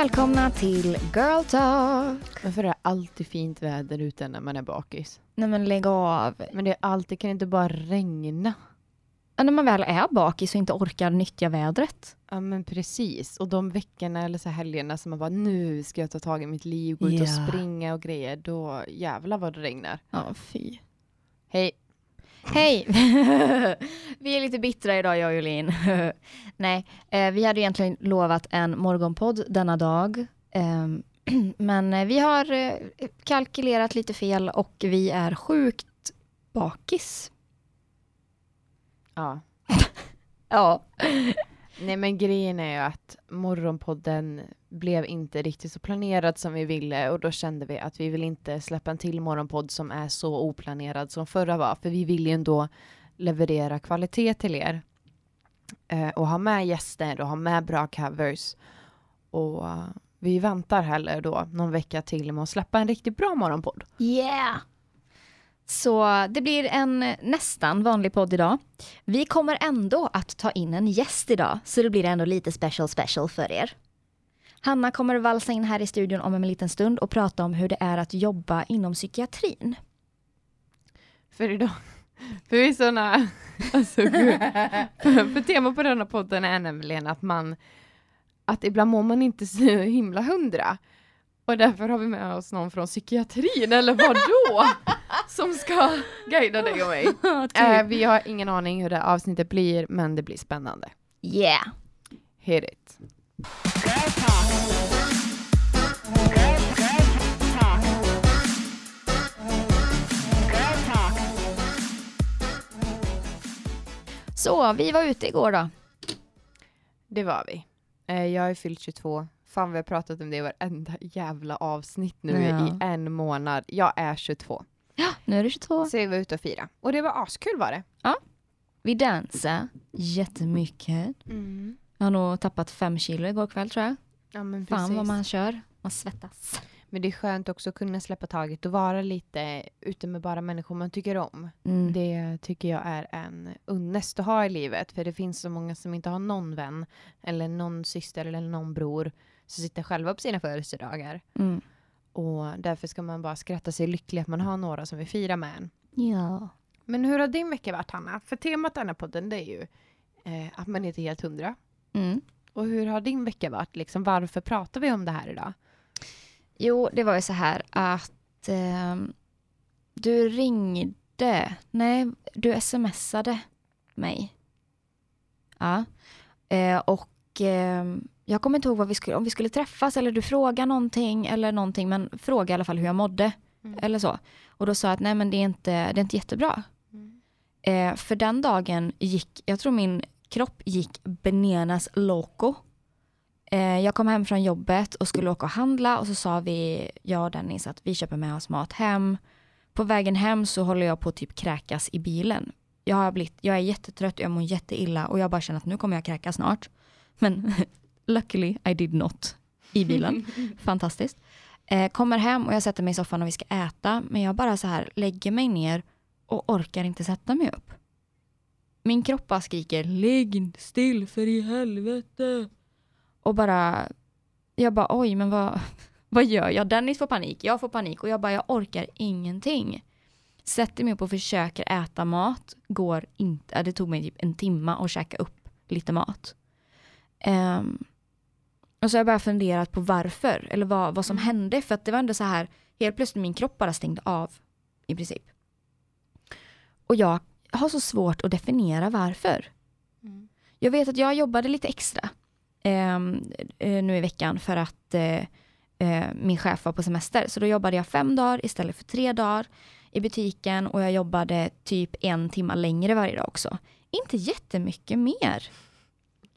välkomna till Girl Talk. Varför är det alltid fint väder ute när man är bakis? Nej men lägg av. Men det är alltid, kan det inte bara regna? Ja, När man väl är bakis och inte orkar nyttja vädret. Ja men precis. Och de veckorna eller så helgerna som man bara nu ska jag ta tag i mitt liv, gå ut och springa och grejer. Då jävlar vad det regnar. Ja, fy. Hej. Hej! vi är lite bittra idag jag och Jolin. Nej, eh, vi hade egentligen lovat en morgonpodd denna dag. Ehm, men eh, vi har eh, kalkylerat lite fel och vi är sjukt bakis. Ja. Ja. Nej men grejen är ju att morgonpodden blev inte riktigt så planerad som vi ville och då kände vi att vi vill inte släppa en till morgonpodd som är så oplanerad som förra var för vi vill ju ändå leverera kvalitet till er. Eh, och ha med gäster och ha med bra covers. Och eh, vi väntar heller då någon vecka till med att släppa en riktigt bra morgonpodd. Yeah! Så det blir en nästan vanlig podd idag. Vi kommer ändå att ta in en gäst idag, så det blir ändå lite special special för er. Hanna kommer valsa in här i studion om en liten stund och prata om hur det är att jobba inom psykiatrin. För idag, för vi är såna, alltså gud. för, för tema på denna podden är nämligen att man, att ibland mår man inte så himla hundra. Och därför har vi med oss någon från psykiatrin, eller vad då? Som ska guida dig och mig. Eh, vi har ingen aning hur det avsnittet blir, men det blir spännande. Yeah! Hit it. Så, vi var ute igår då. Det var vi. Eh, jag är fyllt 22. Fan vi har pratat om det i varenda jävla avsnitt nu Ja. i en månad. Jag är 22. Nu är det 22. Så vi var ute och fira. Och det var askul var det. Vi dansade jättemycket. Jag har nog tappat fem kilo igår kväll tror jag. Ja men Fan precis. vad man kör. Man svettas. Men det är skönt också att kunna släppa taget och vara lite ute med bara människor man tycker om. Mm. Det tycker jag är en unnest att ha i livet. För det finns så många som inte har någon vän eller någon syster eller någon bror som sitter själva på sina födelsedagar. Mm. Och därför ska man bara skratta sig lycklig att man har några som vill fira med en. Ja. Men hur har din vecka varit Hanna? För temat denna podden det är ju eh, att man inte är helt hundra. Mm. Och hur har din vecka varit? Liksom, varför pratar vi om det här idag? Jo, det var ju så här att ehm, du ringde, nej, du smsade mig. Ja. Eh, och ehm, jag kommer inte ihåg vad vi skulle, om vi skulle träffas eller du frågade någonting eller någonting, men fråga i alla fall hur jag mådde Mm. eller så. Och då sa jag att nej men det är inte, det är inte jättebra. Eh, för den dagen gick, jag tror min kropp gick bananas loco. Eh, jag kom hem från jobbet och skulle åka och handla och så sa vi, jag och Dennis, att vi köper med oss mat hem. På vägen hem så håller jag på att typ kräkas i bilen. Jag, har blivit, jag är jättetrött, jag mår jätteilla och jag bara känner att nu kommer jag kräkas snart. Men luckily I did not i bilen. Fantastiskt. Eh, kommer hem och jag sätter mig i soffan och vi ska äta. Men jag bara så här lägger mig ner och orkar inte sätta mig upp. Min kropp bara skriker lägg still för i helvete. Och bara, jag bara oj men vad, vad gör jag? Dennis får panik, jag får panik och jag bara jag orkar ingenting. Sätter mig upp och försöker äta mat, går inte, det tog mig typ en timme att käka upp lite mat. Ehm, och så har jag bara funderat på varför, eller vad, vad som hände. För att det var ändå så här, helt plötsligt min kropp bara stängde av i princip. Och jag har så svårt att definiera varför. Mm. Jag vet att jag jobbade lite extra ehm, eh, nu i veckan för att eh, eh, min chef var på semester. Så då jobbade jag fem dagar istället för tre dagar i butiken och jag jobbade typ en timme längre varje dag också. Inte jättemycket mer.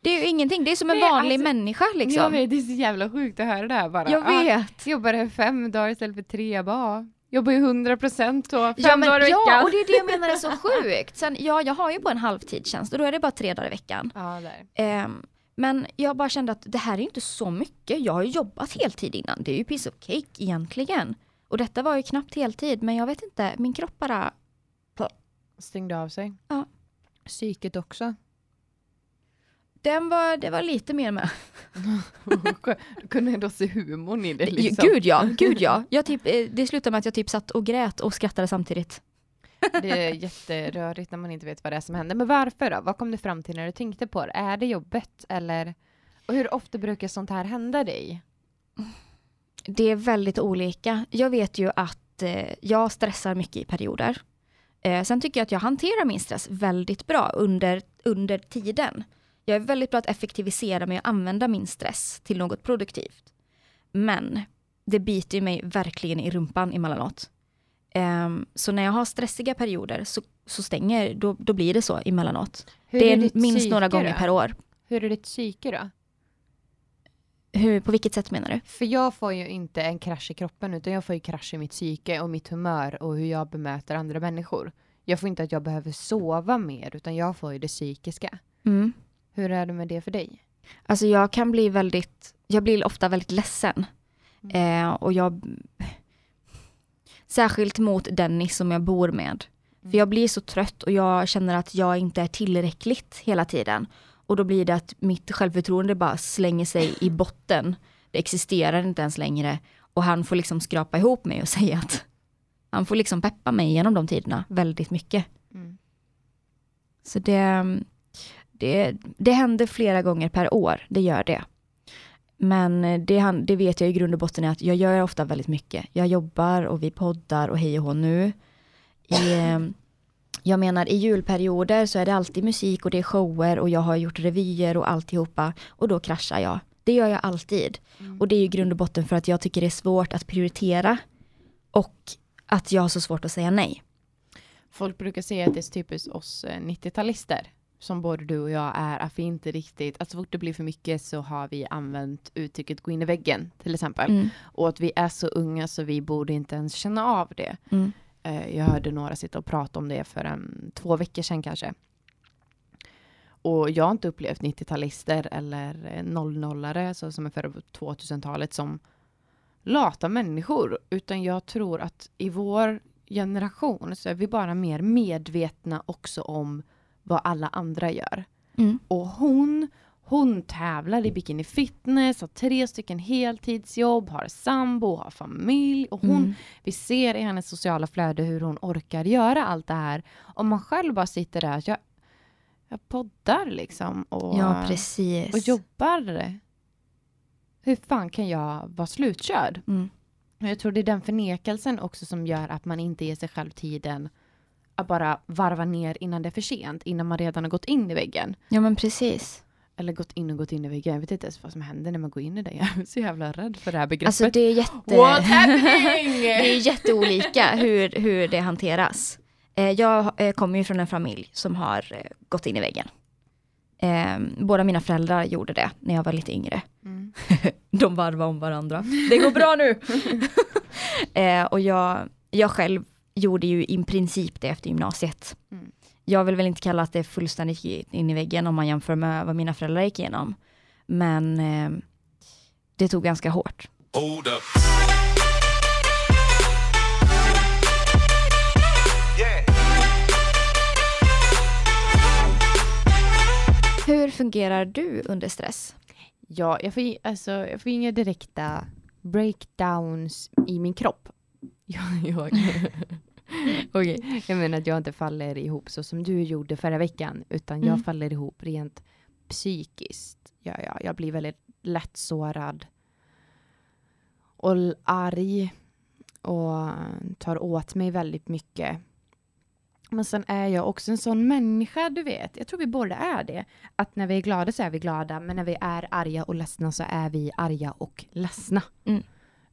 Det är ju ingenting, det är som en Nej, vanlig alltså, människa Jag liksom. vet, det är så jävla sjukt att höra det här bara. Jag Ah, vet. Jobbade fem dagar istället för tre. Jag bara, jobbar ju 100 procent då, fem Ja, men, dagar i veckan. ja, och det är det jag menar är så sjukt. Sen, ja, jag har ju bara en halvtidstjänst och då är det bara tre dagar i veckan. Ja, där. Ehm, men jag bara kände att det här är inte så mycket. Jag har ju jobbat heltid innan. Det är ju piece of cake egentligen. Och detta var ju knappt heltid, men jag vet inte, min kropp bara... Stängde av sig. Ja. Psyket också. Den var, det var lite mer med. du kunde ändå se humorn i det liksom. Gud ja, gud ja. Jag typ, eh, det slutade med att jag typ satt och grät och skrattade samtidigt. Det är jätterörigt när man inte vet vad det är som händer. Men varför då? Vad kom du fram till när du tänkte på det? Är det jobbet eller? Och hur ofta brukar sånt här hända dig? Det är väldigt olika. Jag vet ju att eh, jag stressar mycket i perioder. Eh, sen tycker jag att jag hanterar min stress väldigt bra under, under tiden. Jag är väldigt bra att effektivisera mig och använda min stress till något produktivt. Men det biter mig verkligen i rumpan emellanåt. Um, så när jag har stressiga perioder så, så stänger, då, då blir det så emellanåt. Hur det är, är minst några gånger då? per år. Hur är ditt psyke då? Hur, på vilket sätt menar du? För jag får ju inte en krasch i kroppen utan jag får ju krasch i mitt psyke och mitt humör och hur jag bemöter andra människor. Jag får inte att jag behöver sova mer utan jag får ju det psykiska. Mm. Hur är det med det för dig? Alltså jag kan bli väldigt, jag blir ofta väldigt ledsen. Mm. Eh, och jag, särskilt mot Dennis som jag bor med. Mm. För jag blir så trött och jag känner att jag inte är tillräckligt hela tiden. Och då blir det att mitt självförtroende bara slänger sig i botten. Det existerar inte ens längre. Och han får liksom skrapa ihop mig och säga att han får liksom peppa mig genom de tiderna väldigt mycket. Mm. Så det, det, det händer flera gånger per år, det gör det. Men det, det vet jag i grund och botten är att jag gör ofta väldigt mycket. Jag jobbar och vi poddar och hej och hå nu. I, eh, jag menar i julperioder så är det alltid musik och det är shower och jag har gjort revyer och alltihopa och då kraschar jag. Det gör jag alltid. Mm. Och det är i grund och botten för att jag tycker det är svårt att prioritera och att jag har så svårt att säga nej. Folk brukar säga att det är typiskt oss 90-talister eh, som både du och jag är, att vi inte riktigt, att så fort det blir för mycket så har vi använt uttrycket gå in i väggen till exempel. Mm. Och att vi är så unga så vi borde inte ens känna av det. Mm. Eh, jag hörde några sitta och prata om det för en, två veckor sedan kanske. Och jag har inte upplevt 90-talister eller 00-are, alltså som är före 2000-talet, som lata människor. Utan jag tror att i vår generation så är vi bara mer medvetna också om vad alla andra gör. Mm. Och hon, hon tävlar i bikini fitness, har tre stycken heltidsjobb, har sambo, har familj och hon, mm. vi ser i hennes sociala flöde hur hon orkar göra allt det här. Om man själv bara sitter där, jag, jag poddar liksom och, ja, precis. och jobbar. Hur fan kan jag vara slutkörd? Mm. Jag tror det är den förnekelsen också som gör att man inte ger sig själv tiden att bara varva ner innan det är för sent, innan man redan har gått in i väggen. Ja men precis. Eller gått in och gått in i väggen. Jag vet inte ens vad som händer när man går in i det. Jag är så jävla rädd för det här begreppet. Alltså det är jätte... What happening? det är jätteolika hur, hur det hanteras. Eh, jag eh, kommer ju från en familj som har eh, gått in i väggen. Båda mina föräldrar gjorde det när jag var lite yngre. Mm. De varvade om varandra. Det går bra nu! och jag, jag själv gjorde ju i princip det efter gymnasiet. Mm. Jag vill väl inte kalla att det är fullständigt in i väggen om man jämför med vad mina föräldrar gick igenom. Men eh, det tog ganska hårt. Hur fungerar du under stress? Ja, jag får, alltså, jag får inga direkta breakdowns i min kropp. Jag, jag, okay. jag menar att jag inte faller ihop så som du gjorde förra veckan, utan mm. jag faller ihop rent psykiskt. Ja, ja, jag blir väldigt lättsårad och arg och tar åt mig väldigt mycket. Men sen är jag också en sån människa, du vet. Jag tror vi båda är det. Att när vi är glada så är vi glada, men när vi är arga och ledsna så är vi arga och ledsna. Mm.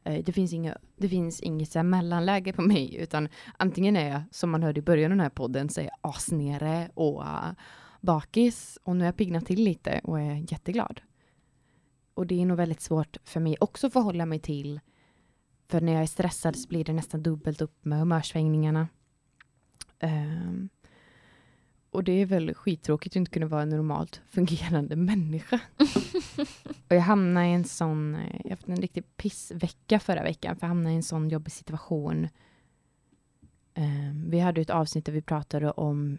Eh, det finns, inga, det finns inget så mellanläge på mig, utan antingen är jag, som man hörde i början av den här podden, så är jag asnere och uh, bakis. Och nu har jag piggnat till lite och är jätteglad. Och det är nog väldigt svårt för mig också att förhålla mig till. För när jag är stressad så blir det nästan dubbelt upp med humörsvängningarna. Um, och det är väl skittråkigt att inte kunna vara en normalt fungerande människa. och jag hamnade i en sån, eh, jag haft en riktig pissvecka förra veckan, för jag hamnade i en sån jobbig situation. Um, vi hade ett avsnitt där vi pratade om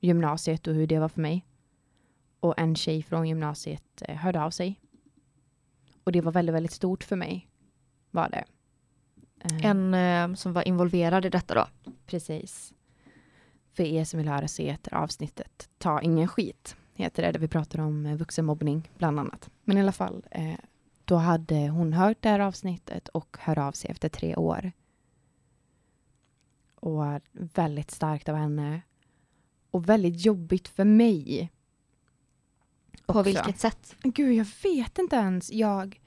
gymnasiet och hur det var för mig. och en tjej från gymnasiet eh, hörde av sig. Och det var väldigt, väldigt stort för mig. Var det. Eh, En eh, som var involverad i detta då. Precis. För er som vill höra så heter avsnittet Ta ingen skit. Heter det, där vi pratar om eh, vuxenmobbning bland annat. Men i alla fall, eh, då hade hon hört det här avsnittet och hör av sig efter tre år. Och väldigt starkt av henne. Och väldigt jobbigt för mig. På också. vilket sätt? Gud, jag vet inte ens. Jag...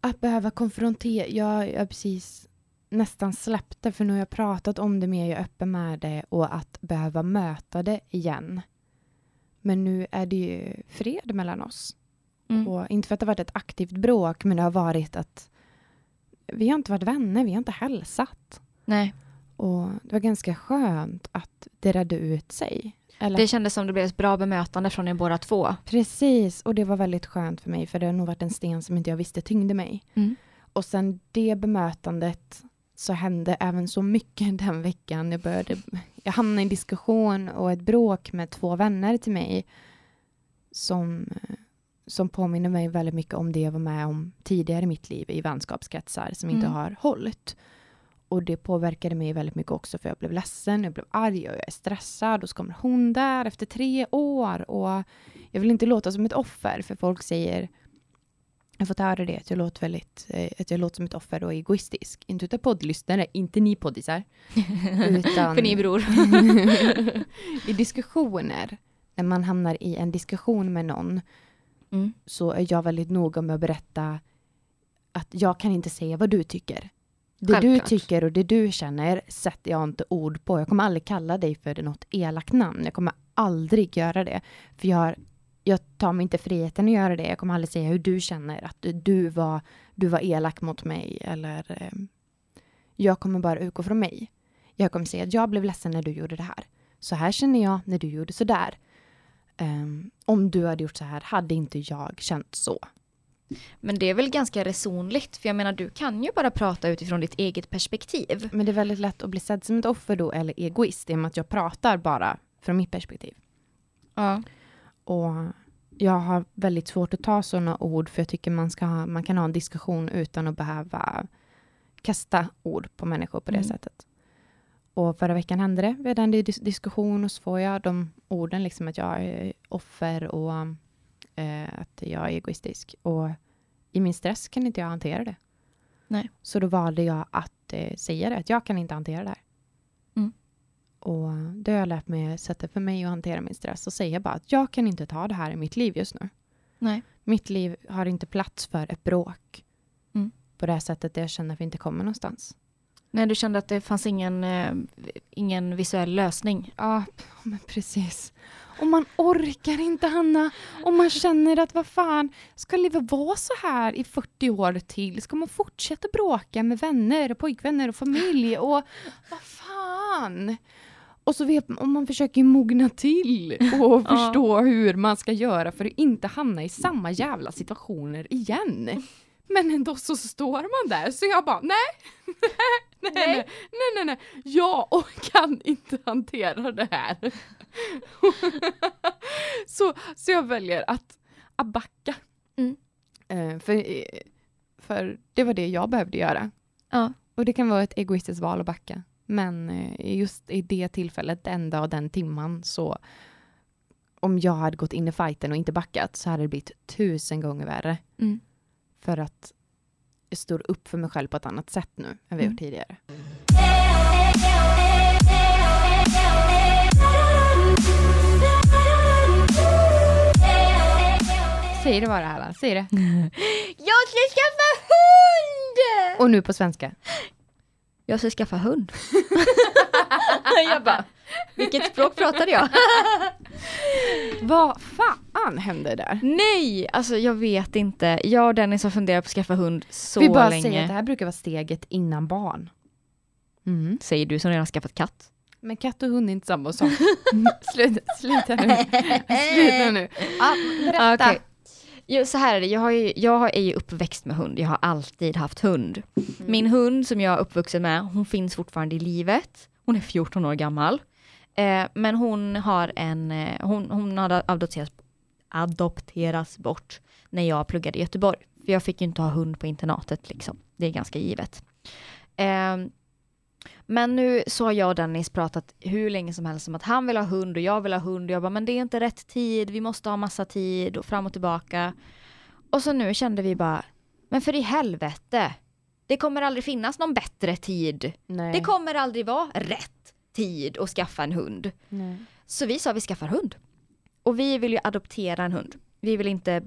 Att behöva konfrontera... Jag, jag precis nästan släppte för nu har jag pratat om det mer, jag är öppen med det och att behöva möta det igen. Men nu är det ju fred mellan oss. Mm. Och inte för att det har varit ett aktivt bråk, men det har varit att vi har inte varit vänner, vi har inte hälsat. Nej, Och det var ganska skönt att det redde ut sig. Eller det kändes som det blev ett bra bemötande från er båda två. Precis, och det var väldigt skönt för mig för det har nog varit en sten som inte jag visste tyngde mig. Mm. Och sen det bemötandet så hände även så mycket den veckan. Jag, började, jag hamnade i en diskussion och ett bråk med två vänner till mig som, som påminner mig väldigt mycket om det jag var med om tidigare i mitt liv i vänskapskretsar som inte Mm. har hållit. Och det påverkade mig väldigt mycket också för jag blev ledsen, jag blev arg och jag är stressad och så kommer hon där efter tre år och jag vill inte låta som ett offer för folk säger jag har fått höra det, att jag låter, väldigt, eh, att jag låter som ett offer och egoistisk. Inte utav poddlyssnare, inte ni poddisar. Utan För ni bror. i diskussioner, när man hamnar i en diskussion med någon, Mm. så är jag väldigt noga med att berätta att jag kan inte säga vad du tycker. Det du Självklart. tycker och det du känner sätter jag inte ord på. Jag kommer aldrig kalla dig för något elakt namn. Jag kommer aldrig göra det. För jag, har, jag tar mig inte friheten att göra det. Jag kommer aldrig säga hur du känner. Att du var, du var elak mot mig. Eller, eh, jag kommer bara utgå från mig. Jag kommer säga att jag blev ledsen när du gjorde det här. Så här känner jag när du gjorde så där. Ehm, om du hade gjort så här hade inte jag känt så. Men det är väl ganska resonligt, för jag menar du kan ju bara prata utifrån ditt eget perspektiv. Men det är väldigt lätt att bli sedd som ett offer då, eller egoist, i och med att jag pratar bara från mitt perspektiv. Ja. Och jag har väldigt svårt att ta sådana ord, för jag tycker man, ska ha, man kan ha en diskussion utan att behöva kasta ord på människor på det Mm. sättet. Och förra veckan hände det. Vi hade en dis- diskussion och så får jag de orden, liksom att jag är offer och eh, att jag är egoistisk. Och i min stress kan inte jag hantera det. Nej. Så då valde jag att eh, säga det, att jag kan inte hantera det här. Och det har jag lärt mig sättet för mig att hantera min stress och säga bara att jag kan inte ta det här i mitt liv just nu. Nej. Mitt liv har inte plats för ett bråk. Mm. På det här sättet där jag känner att vi inte kommer någonstans. Nej, du kände att det fanns ingen, eh, ingen visuell lösning. Ja, men precis. Och man orkar inte, Hanna. Och man känner att vad fan, ska livet vara så här i 40 år till? Ska man fortsätta bråka med vänner, pojkvänner och familj? Och vad fan? Och så vet man, och man försöker mogna till och Ja. förstå hur man ska göra för att inte hamna i samma jävla situationer igen. Men ändå så står man där, så jag bara nej, nej, nej, nej, nej, nej, nej, jag kan inte hantera det här. så, så jag väljer att, att backa. Mm. Eh, för, eh, för det var det jag behövde göra. Ja. Och det kan vara ett egoistiskt val att backa. Men eh, just i det tillfället, den dag den timman, så om jag hade gått in i fighten och inte backat så hade det blivit tusen gånger värre. Mm. För att jag står upp för mig själv på ett annat sätt nu än vi Mm. gjort tidigare. Säg det bara Allan, säg det. Jag ska skaffa hund! Och nu på svenska. Jag ska skaffa hund. jag bara, vilket språk pratade jag? Vad fan hände där? Nej, alltså jag vet inte. Jag och Dennis har funderat på att skaffa hund så vi bara länge. säger att det här brukar vara steget innan barn. Mm. Säger du som redan skaffat katt. Men katt och hund är inte samma sak. sluta, sluta nu. Sluta nu. Ja, berätta. Okej. Jo, så här är det, jag, har ju, jag är ju uppväxt med hund, jag har alltid haft hund. Min hund som jag är uppvuxen med, hon finns fortfarande i livet. Hon är 14 år gammal. Eh, men hon har en, eh, hon, hon hade adopterats, adopterats bort när jag pluggade i Göteborg. För jag fick ju inte ha hund på internatet liksom. Det är ganska givet. Eh, men nu så har jag och Dennis pratat hur länge som helst om att han vill ha hund och jag vill ha hund. Och jag bara, men det är inte rätt tid, vi måste ha massa tid och fram och tillbaka. Och så nu kände vi bara, men för i helvete, det kommer aldrig finnas någon bättre tid. Nej. Det kommer aldrig vara rätt tid att skaffa en hund. Nej. Så vi sa vi skaffar hund. Och vi vill ju adoptera en hund. Vi vill inte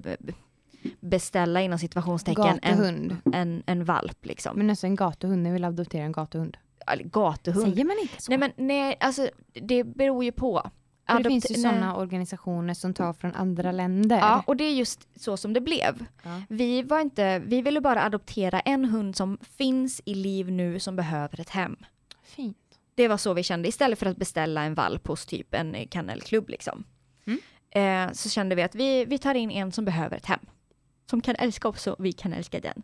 beställa inom situationstecken en, en, en valp liksom. Men alltså en gatuhund, ni vill adoptera en gatuhund. Gatuhund. Säger man inte så? Nej men nej, alltså det beror ju på. För det finns ju sådana organisationer som tar från andra länder. Ja, och det är just så som det blev. Ja. Vi, var inte, vi ville bara adoptera en hund som finns i liv nu som behöver ett hem. Fint. Det var så vi kände, istället för att beställa en valp hos typ en kennelklubb liksom. Mm. Eh, så kände vi att vi, vi tar in en som behöver ett hem. Som kan älska oss och vi kan älska den.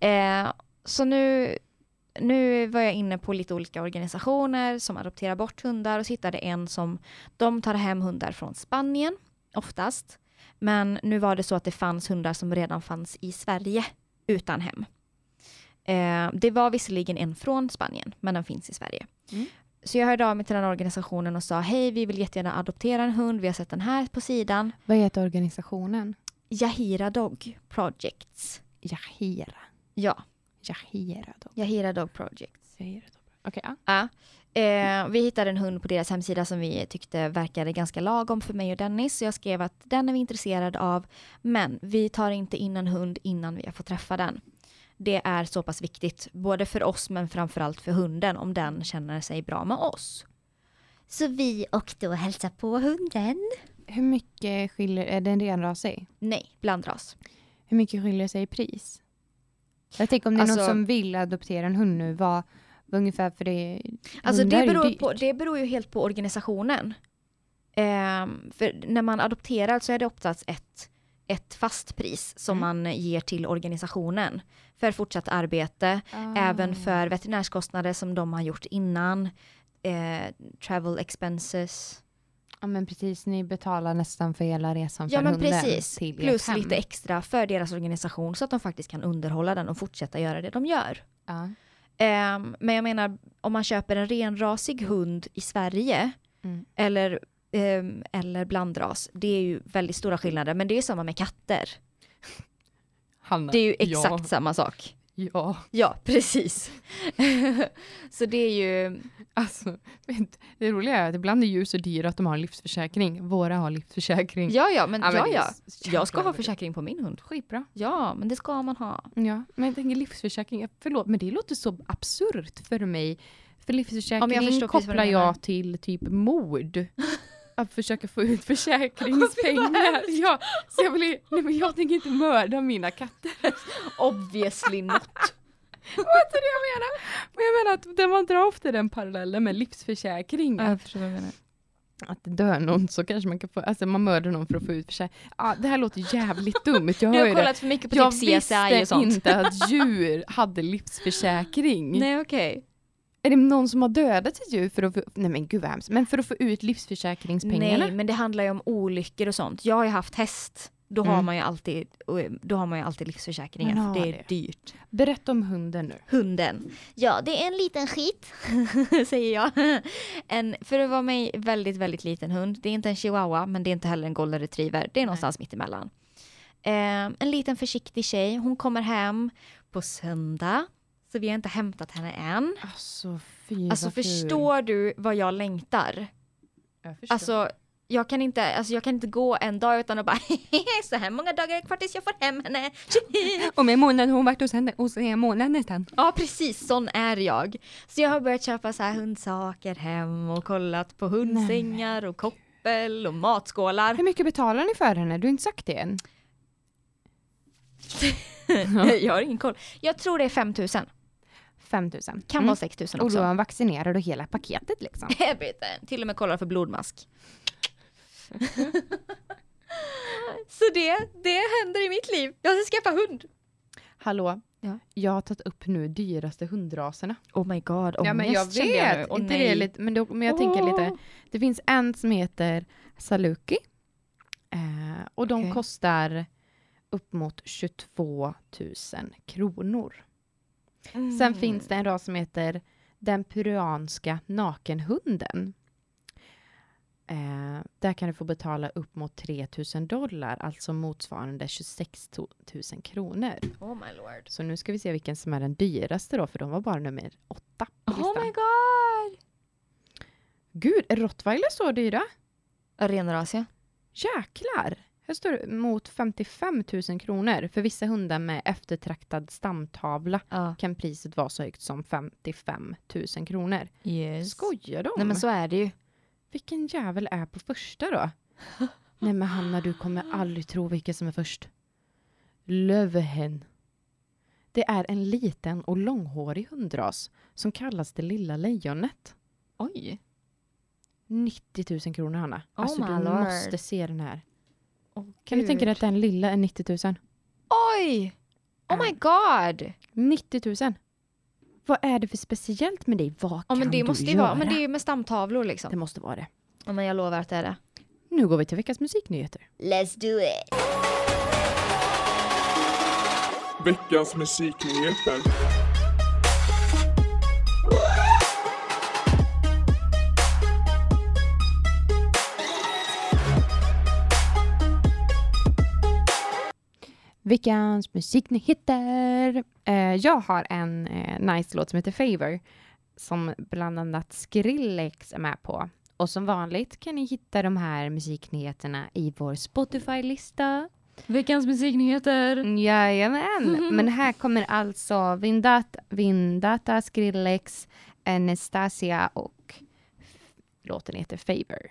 Eh, så nu, nu var jag inne på lite olika organisationer som adopterar bort hundar och så hittade en som, de tar hem hundar från Spanien oftast. Men nu var det så att det fanns hundar som redan fanns i Sverige utan hem. Eh, det var visserligen en från Spanien, men den finns i Sverige. Mm. Så jag hörde av mig till den organisationen och sa hej, vi vill jättegärna adoptera en hund, vi har sett den här på sidan. Vad heter organisationen? Yahira Dog Projects. Yahira. Ja, Yahira då. Yahira Dog Projects. Yahira då. Okej, ja. Ja. Eh, vi hittade en hund på deras hemsida som vi tyckte verkade ganska lagom för mig och Dennis. Så jag skrev att den är vi intresserade av, men vi tar inte in en hund innan vi har fått träffa den. Det är så pass viktigt, både för oss men framförallt för hunden, om den känner sig bra med oss. Så vi åkte och hälsade på hunden. Hur mycket skiljer, är den renrasig? Nej, blandras. Hur mycket skiljer sig i pris? Jag tänker om det är någon Alltså- som vill adoptera en hund nu, vad, vad ungefär för det Alltså det beror, på, det beror ju helt på organisationen. Ehm, för när man adopterar så är det oftast ett, ett fast pris som Mm. man ger till organisationen för fortsatt arbete, Ah. även för veterinärskostnader som de har gjort innan, eh, travel expenses. Ja men precis, ni betalar nästan för hela resan för Ja men precis, till plus hem. lite extra för deras organisation så att de faktiskt kan underhålla den och fortsätta göra det de gör. Ja. Ehm, men jag menar, om man köper en renrasig hund i Sverige Mm. eller, ehm, eller blandras, det är ju väldigt stora skillnader. Men det är samma med katter. Hanna, Det är ju exakt samma sak. Ja, Ja, precis. så det är ju, alltså det roliga är att ibland är djur så dyra att de har en livsförsäkring. Våra har livsförsäkring. ja ja, men, Ja, ja, ja. Jag ska ha försäkring på min hund. Skitbra. Ja, men det ska man ha. Ja, men jag tänker livsförsäkring, förlåt men det låter så absurt för mig. För livsförsäkring Ja, jag kopplar jag till typ mord. Att försöka få ut försäkringspengar. ja, så jag, vill, nej, men jag tänker inte mörda mina katter. Obviously not. Vad är det jag menar? Men jag menar att man drar ofta den parallellen med livsförsäkring. att, förstår vad du menar. att det dör någon så kanske man kan få, alltså man mördar någon för att få ut försäkring. Ja, det här låter jävligt dumt. Jag Du har ju det. kollat för mycket på Jag typ CSI visste och sånt. inte att djur hade livsförsäkring. Nej okej. Är det någon som har dödat ett djur för att få, nej men gud vad hemskt, men för att få ut livsförsäkringspengarna? Nej, men det handlar ju om olyckor och sånt. Jag har ju haft häst. Då har Mm. man ju alltid, då har man ju alltid livsförsäkringar Man för har det är det. dyrt. Berätta om hunden nu. Hunden. Ja, det är en liten skit, säger jag. En, för att vara mig väldigt, väldigt liten hund. Det är inte en chihuahua, men det är inte heller en golden retriever. Det är någonstans mitt emellan. Eh, en liten försiktig tjej. Hon kommer hem på söndag. Så vi har inte hämtat henne än. Alltså fy Alltså förstår du vad jag längtar? Jag förstår. Alltså jag kan, inte, alltså jag kan inte gå en dag utan att bara så här många dagar kvar tills jag får hem henne. Om en månad har hon varit hos henne är en månad nästan. Ja precis, sån är jag. Så jag har börjat köpa så här hundsaker hem och kollat på hundsängar och koppel och matskålar. Hur mycket betalar ni för henne? Du har inte sagt det än. jag har ingen koll. Jag tror det är 5000. 5000. Kan vara 6000 Och då är också. han vaccinerad och hela paketet liksom. Vet. Till och med kollar för blodmask. så det, det händer i mitt liv. Jag ska skaffa hund. Hallå, Ja. Jag har tagit upp nu dyraste hundraserna. Oh my god, ångest ja men jag kände jag nu. vet, Åh, inte det nej. är lite, men, då, men jag tänker lite, det finns en som heter Saluki. Eh, och de Okej. kostar upp mot 22 000 kronor. Mm. Sen finns det en ras som heter den peruanska nakenhunden. Eh, där kan du få betala upp mot 3 000 dollar, alltså motsvarande 26 000 kronor. Oh my lord. Så nu ska vi se vilken som är den dyraste då, för de var bara nummer åtta på listan. Oh my god! Gud, är rottweiler så dyra? Renras ja. Jäklar! Här står det mot 55 000 kronor. För vissa hundar med eftertraktad stamtavla ja. kan priset vara så högt som 55 000 kronor. Yes. Skojar de? Nej men så är det ju. Vilken jävel är på första då? Nej men Hanna, du kommer aldrig tro vilka som är först. Lövhen. Det är en liten och långhårig hundras som kallas det lilla lejonet. Oj. 90 000 kronor Hanna. Oh alltså du lord. måste se den här. Oh, Kan du tänka dig att den lilla är 90 000? Oj! Oh my god! 90 000. Vad är det för speciellt med dig? Vad Ja kan men det du måste ju göra? vara, men det är ju med stamtavlor liksom. Det måste vara det. Ja men jag lovar att det är det. Nu går vi till veckans musiknyheter. Let's do it! Veckans musiknyheter. Veckans musiknyheter. Eh, jag har en eh, nice låt som heter Favor som bland annat Skrillex är med på. Och som vanligt kan ni hitta de här musiknyheterna i vår Spotify-lista. Veckans musiknyheter! Jajamän, men här kommer alltså Vindata, Vindata Skrillex, Anastasia och låten heter Favor.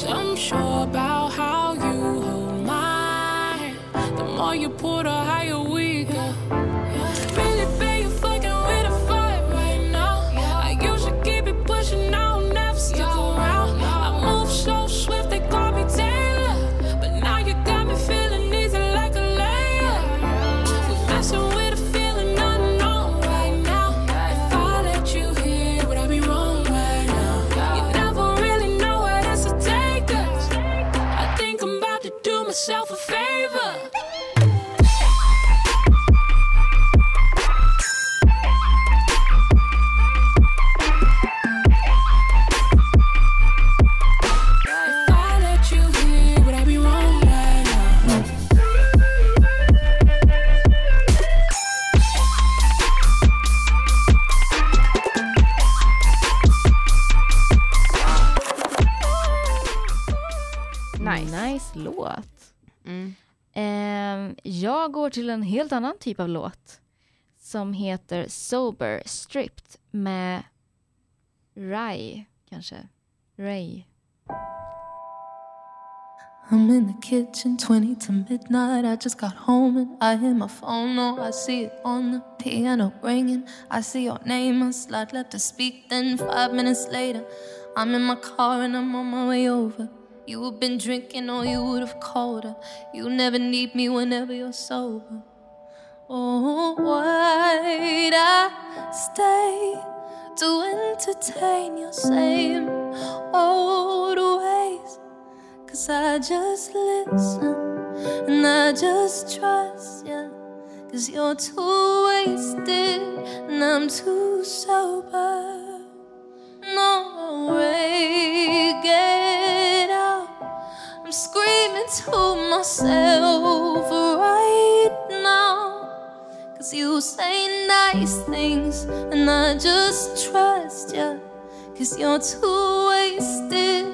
some sure about how you hold hand. The more you pull, the higher Nice. Nice låt. Mm. Ehm, jag går till en helt annan typ av låt. Som heter Sober Stripped med Ray, kanske. Ray. I'm in the kitchen, 20 to midnight. I just got home and I hear my phone. Oh, I see it on the piano ringing. I see your name, a slide left to speak. Then five minutes later, I'm in my car and I'm on my way over. You have been drinking, or you would have called her. You never need me whenever you're sober. Oh, why'd I stay to entertain your same old ways? Cause I just listen and I just trust you. Cause you're too wasted and I'm too sober. No out. I'm screaming to myself right now. Cause you say nice things and I just trust you. Cause you're too wasted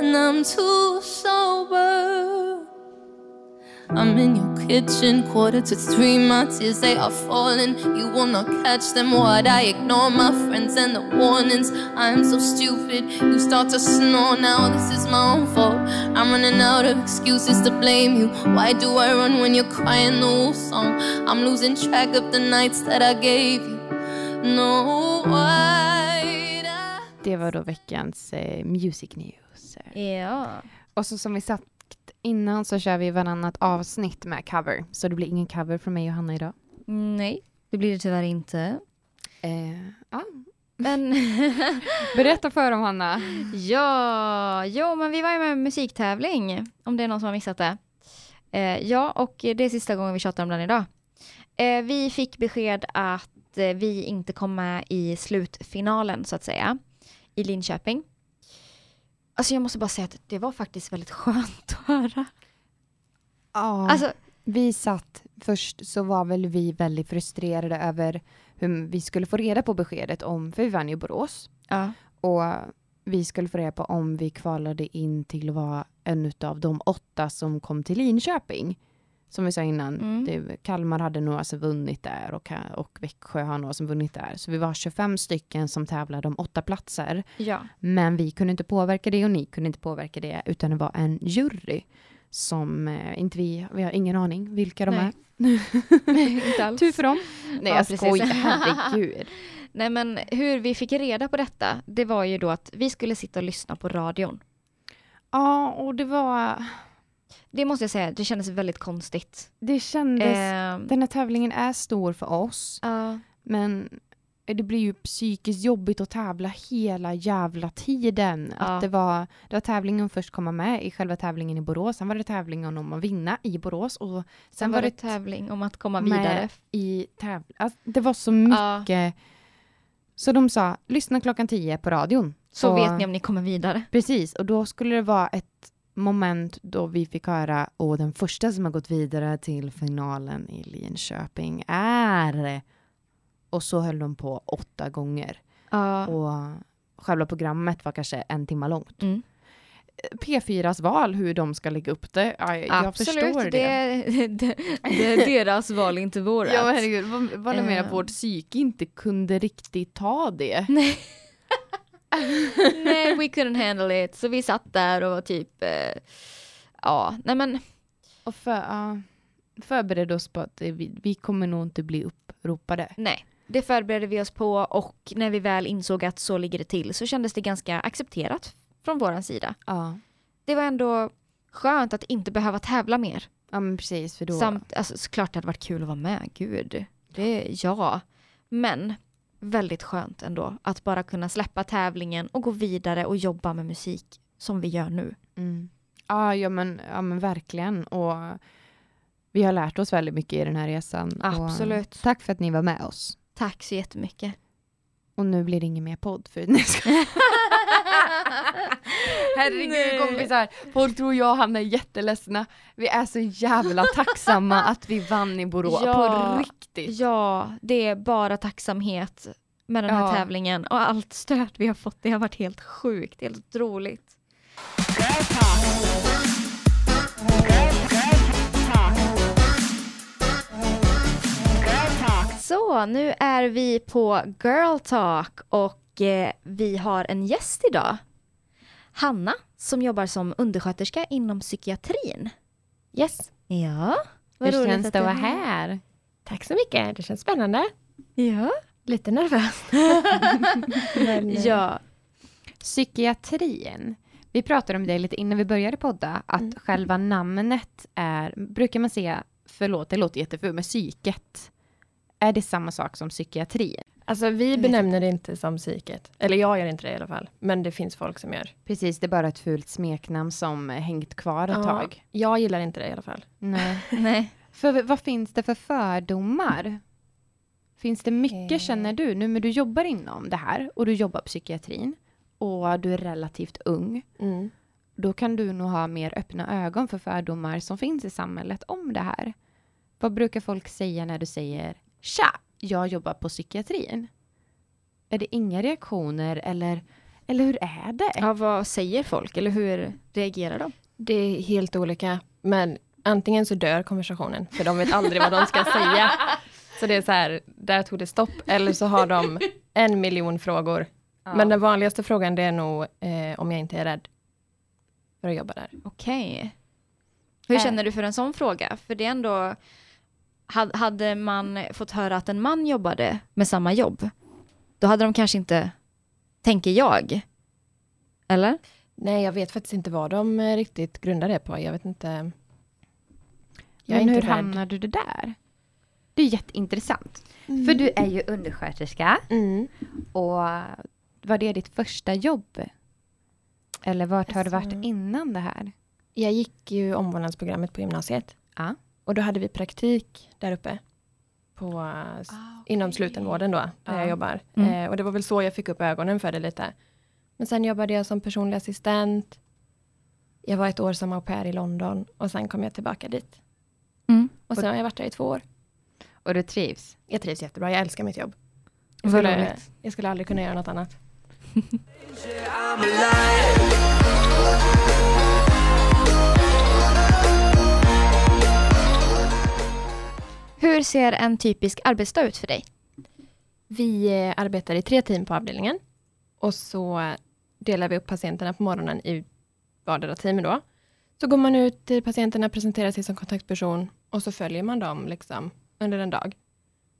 and I'm too sober. I'm in your kitchen, quarter to three. My tears they are falling. You will not catch them. Why'd I ignore my friends and the warnings? I am so stupid. You start to snore now. This is my own fault. I'm running out of excuses to blame you. Why do I run when you're crying the whole song? I'm losing track of the nights that I gave you. No, why? Det var då veckans eh, Music News. Ja. Och så som vi sagt innan så kör vi varannat avsnitt med cover. Så det blir ingen cover från mig och Hanna idag. Nej, det blir det tyvärr inte. Eh, ja. Men Berätta för dem Hanna. ja, jo men vi var ju med musiktävling. Om det är någon som har missat det. Eh, ja, och det är sista gången vi tjatar om den idag. Eh, vi fick besked att eh, vi inte kom med i slutfinalen så att säga. I Linköping. Alltså jag måste bara säga att det var faktiskt väldigt skönt att höra. Ja. Alltså, Vi satt, först så var väl vi väldigt frustrerade över hur vi skulle få reda på beskedet om, för vi vann ju Borås. ja. Och vi skulle få reda på om vi kvalade in till att vara en av de åtta som kom till Linköping. Som vi sa innan, Mm. det, Kalmar hade några som vunnit där och, och Växjö har några som vunnit där. Så vi var 25 stycken som tävlade om åtta platser. ja. Men vi kunde inte påverka det och ni kunde inte påverka det utan det var en jury som eh, inte vi, vi har ingen aning vilka de Nej. är. inte alls. Tur för dem. Nej Ja, jag skojar, herregud. Nej men hur vi fick reda på detta, det var ju då att vi skulle sitta och lyssna på radion. Ja, och det var, Det måste jag säga, det kändes väldigt konstigt. det kändes, Ehm, den här tävlingen är stor för oss. ja, Men det blir ju psykiskt jobbigt att tävla hela jävla tiden. Ja. Att det, var, det var tävlingen först komma med i själva tävlingen i Borås. Sen var det tävlingen om att vinna i Borås. Och sen, sen var det tävling om att komma vidare. i tävling. Alltså, det var så mycket. Så de sa, lyssna klockan 10 på radion. Så Och- vet ni om ni kommer vidare. Precis, och då skulle det vara ett moment då vi fick höra och den första som har gått vidare till finalen i Linköping är och så höll de på åtta gånger. Ja. Och själva programmet var kanske en timme långt. Mm. P4s val, hur de ska lägga upp det, ja, jag Absolut, förstår det. det, det, det är deras val, inte vårat. Ja herregud, var, var det mer att Eh. vårt psyke inte kunde riktigt ta det? Nej. nej, we couldn't handle it. Så vi satt där och var typ, eh, ja, nej men, Och för, ja, förberedde oss på att vi, vi kommer nog inte bli uppropade. nej. Det förberedde vi oss på och när vi väl insåg att så ligger det till så kändes det ganska accepterat från våran sida. Ja. Det var ändå skönt att inte behöva tävla mer. Ja men precis för då. Samt, alltså såklart det hade varit kul att vara med, gud. Det, ja. Men väldigt skönt ändå att bara kunna släppa tävlingen och gå vidare och jobba med musik som vi gör nu. Mm. Ja, ja, men, ja men verkligen. Och vi har lärt oss väldigt mycket i den här resan. Absolut. Och tack för att ni var med oss. Tack så jättemycket. Och nu blir det ingen mer podd för jag skojar. Herregud Nej. kompisar, folk tror jag och Hanna är jätteledsna. Vi är så jävla tacksamma att vi vann i Borås. Ja. På riktigt. Ja, det är bara tacksamhet med den här Ja. tävlingen och allt stöd vi har fått. Det har varit helt sjukt, helt otroligt. Så, nu är vi på Girl Talk och eh, vi har en gäst idag. Hanna, som jobbar som undersköterska inom psykiatrin. Yes, Ja, Hur roligt känns att det att du vara är här? tack så mycket. Det känns spännande. Ja. Lite nervös. Men, eh, ja. Psykiatrin. Vi pratade om det lite innan vi började podda, att Mm. själva namnet är, brukar man säga, förlåt det låter jättefult, men psyket. Är det samma sak som psykiatri? Alltså vi benämner det inte som psyket. Eller jag gör inte det i alla fall. Men det finns folk som gör. Precis, det är bara ett fult smeknamn som hängt kvar ett Ja, tag. Jag gillar inte det i alla fall. Nej. Nej. För vad finns det för fördomar? Finns det mycket, Eh. känner du, nu men du jobbar inom det här och du jobbar psykiatrin och du är relativt ung. Mm. då kan du nog ha mer öppna ögon för fördomar som finns i samhället om det här. Vad brukar folk säga när du säger Tja, jag jobbar på psykiatrin? Är det inga reaktioner eller, eller hur är det? Ja, vad säger folk eller hur reagerar de? Det är helt olika. Men antingen så dör konversationen, för de vet aldrig vad de ska säga. Så det är så här, där tog det stopp. Eller så har de en miljon frågor. Men den vanligaste frågan det är nog eh, om jag inte är rädd för att jobba där. Okej. Hur Äh. känner du för en sån fråga? För det är ändå... had- Hade man fått höra att en man jobbade med samma jobb, då hade de kanske inte, tänker jag. Eller? Nej, jag vet faktiskt inte vad de eh, riktigt grundar det på. Jag vet inte. Jag Men inte hur rädd. hamnade du där? Det är jätteintressant. För du är ju undersköterska Mm. och var det ditt första jobb? Eller vart har du varit Alltså- innan det här? Jag gick ju omvårdnadsprogrammet på gymnasiet. Ja. Och då hade vi praktik där uppe. På, eh, s- Inom slutenvården då, där Ja. jag jobbar. Mm. Eh, och det var väl så jag fick upp ögonen för det lite. Men sen jobbade jag som personlig assistent. Jag var ett år som au pair i London och sen kom jag tillbaka dit. Mm. Och sen har jag varit där i två år. Och du trivs? Jag trivs jättebra, jag älskar mitt jobb. Jag Vad skulle, roligt. jag skulle aldrig kunna göra något annat. Hur ser en typisk arbetsdag ut för dig? Vi eh, arbetar i tre team på avdelningen. Och så eh, delar vi upp patienterna på morgonen i vardera team då. Så går man ut till patienterna, presenterar sig som kontaktperson och så följer man dem liksom under en dag.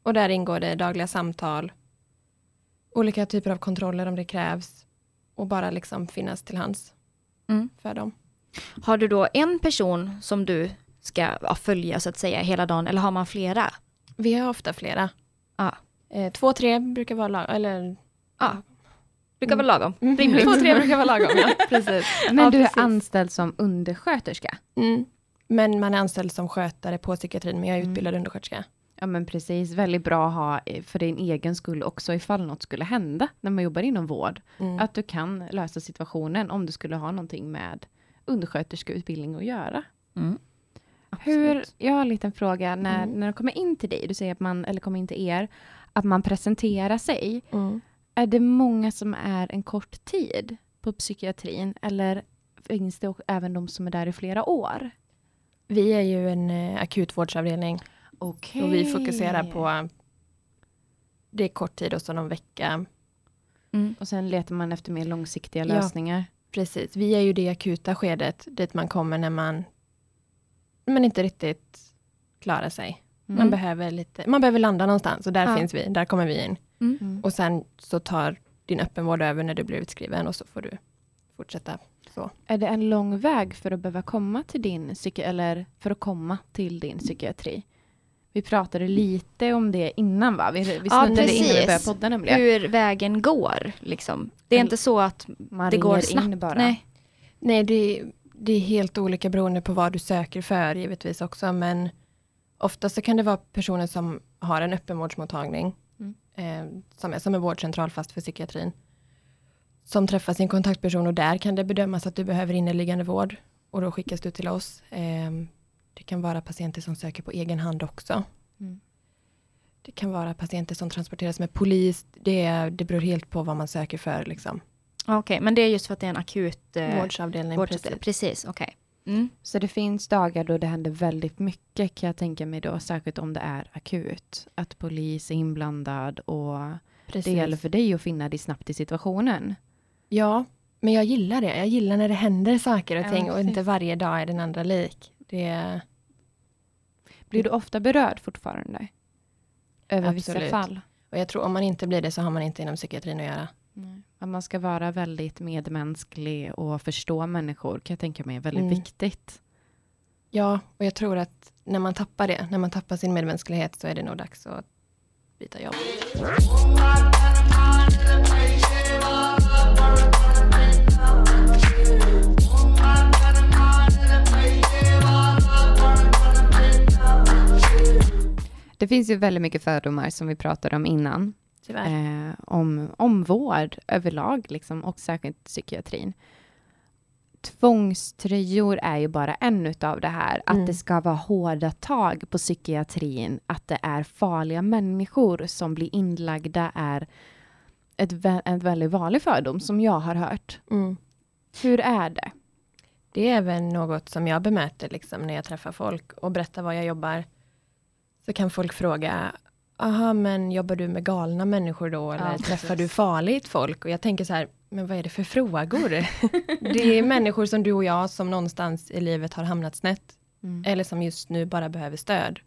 Och där ingår det dagliga samtal, olika typer av kontroller om det krävs och bara liksom finnas till hands Mm. för dem. Har du då en person som du ska ja, följa så att säga hela dagen eller har man flera? Vi har ofta flera. Ja. Eh, två, tre brukar vara lag- eller Ja. Brukar vara lagom. Mm. Rimligt. Två, tre brukar vara lagom, ja. Precis. Men Ja, du är precis. anställd som undersköterska? Mm. Men man är anställd som skötare på psykiatrin, men jag är Mm. utbildad undersköterska. Ja men precis, väldigt bra att ha eh, för din egen skull också ifall något skulle hända när man jobbar inom vård. Mm. Att du kan lösa situationen om du skulle ha någonting med undersköterskeutbildning att göra. Mm. Hur, jag har en liten fråga, när, Mm. när de kommer in till dig, du säger att man, eller kommer in till er, att man presenterar sig. Mm. Är det många som är en kort tid på psykiatrin eller finns det även de som är där i flera år? Vi är ju en eh, akutvårdsavdelning Okej. och vi fokuserar på det är kort tid och så någon vecka. Mm. Och sen letar man efter mer långsiktiga Ja. lösningar. Precis, vi är ju det akuta skedet dit man kommer när man men inte riktigt klarar sig. Man, Mm. behöver lite, man behöver landa någonstans och där Ja. finns vi, där kommer vi in. Mm. Och sen så tar din öppenvård över när du blir utskriven och så får du fortsätta så. Är det en lång väg för att behöva komma till din psyki eller för att komma till din psykiatri? Vi pratade lite om det innan va? Vi, vi Ja, snuddade in när vi precis. började podda nämligen. Hur vägen går liksom. Det är Men- inte så att Man det går snabbt. in bara. Nej. Nej, det, det är helt olika beroende på vad du söker för givetvis också, men ofta så kan det vara personer som har en öppenvårdsmottagning, Mm. eh, som är som en vårdcentral fast för psykiatrin, som träffar sin kontaktperson och där kan det bedömas att du behöver inneliggande vård och då skickas du till oss. Eh, det kan vara patienter som söker på egen hand också. Mm. Det kan vara patienter som transporteras med polis. Det, det beror helt på vad man söker för. Liksom. Okej, men det är just för att det är en akut eh, Vårdsavdelning. vårdcentral. precis. Precis, okej. Mm. Så det finns dagar då det händer väldigt mycket kan jag tänka mig då, särskilt om det är akut. Att polis är inblandad och Precis. det gäller för dig att finna dig snabbt i situationen. Ja, men jag gillar det. Jag gillar när det händer saker och Ja, ting och precis. inte varje dag är den andra lik. Det, Blir du ofta berörd fortfarande? Över vissa Absolut. fall? och jag tror om man inte blir det så har man inte inom psykiatrin att göra. Nej. Att man ska vara väldigt medmänsklig och förstå människor kan jag tänka mig är väldigt Mm. viktigt. Ja, och jag tror att när man tappar det, när man tappar sin medmänsklighet så är det nog dags att byta jobb. Det finns ju väldigt mycket fördomar som vi pratade om innan. Tyvärr. eh, om, om vård överlag, liksom, och särskilt psykiatrin. Tvångströjor är ju bara en utav det här. Att Mm. det ska vara hårda tag på psykiatrin, att det är farliga människor som blir inlagda är ett, vä- en väldigt vanlig fördom som jag har hört. Mm. Hur är det? Det är även något som jag bemöter liksom, när jag träffar folk och berättar var jag jobbar. Så kan folk fråga, aha men jobbar du med galna människor då? Eller Ja, träffar du farligt folk? Och jag tänker så här, men vad är det för frågor? det är människor som du och jag som någonstans i livet har hamnat snett. Mm. Eller som just nu bara behöver stöd.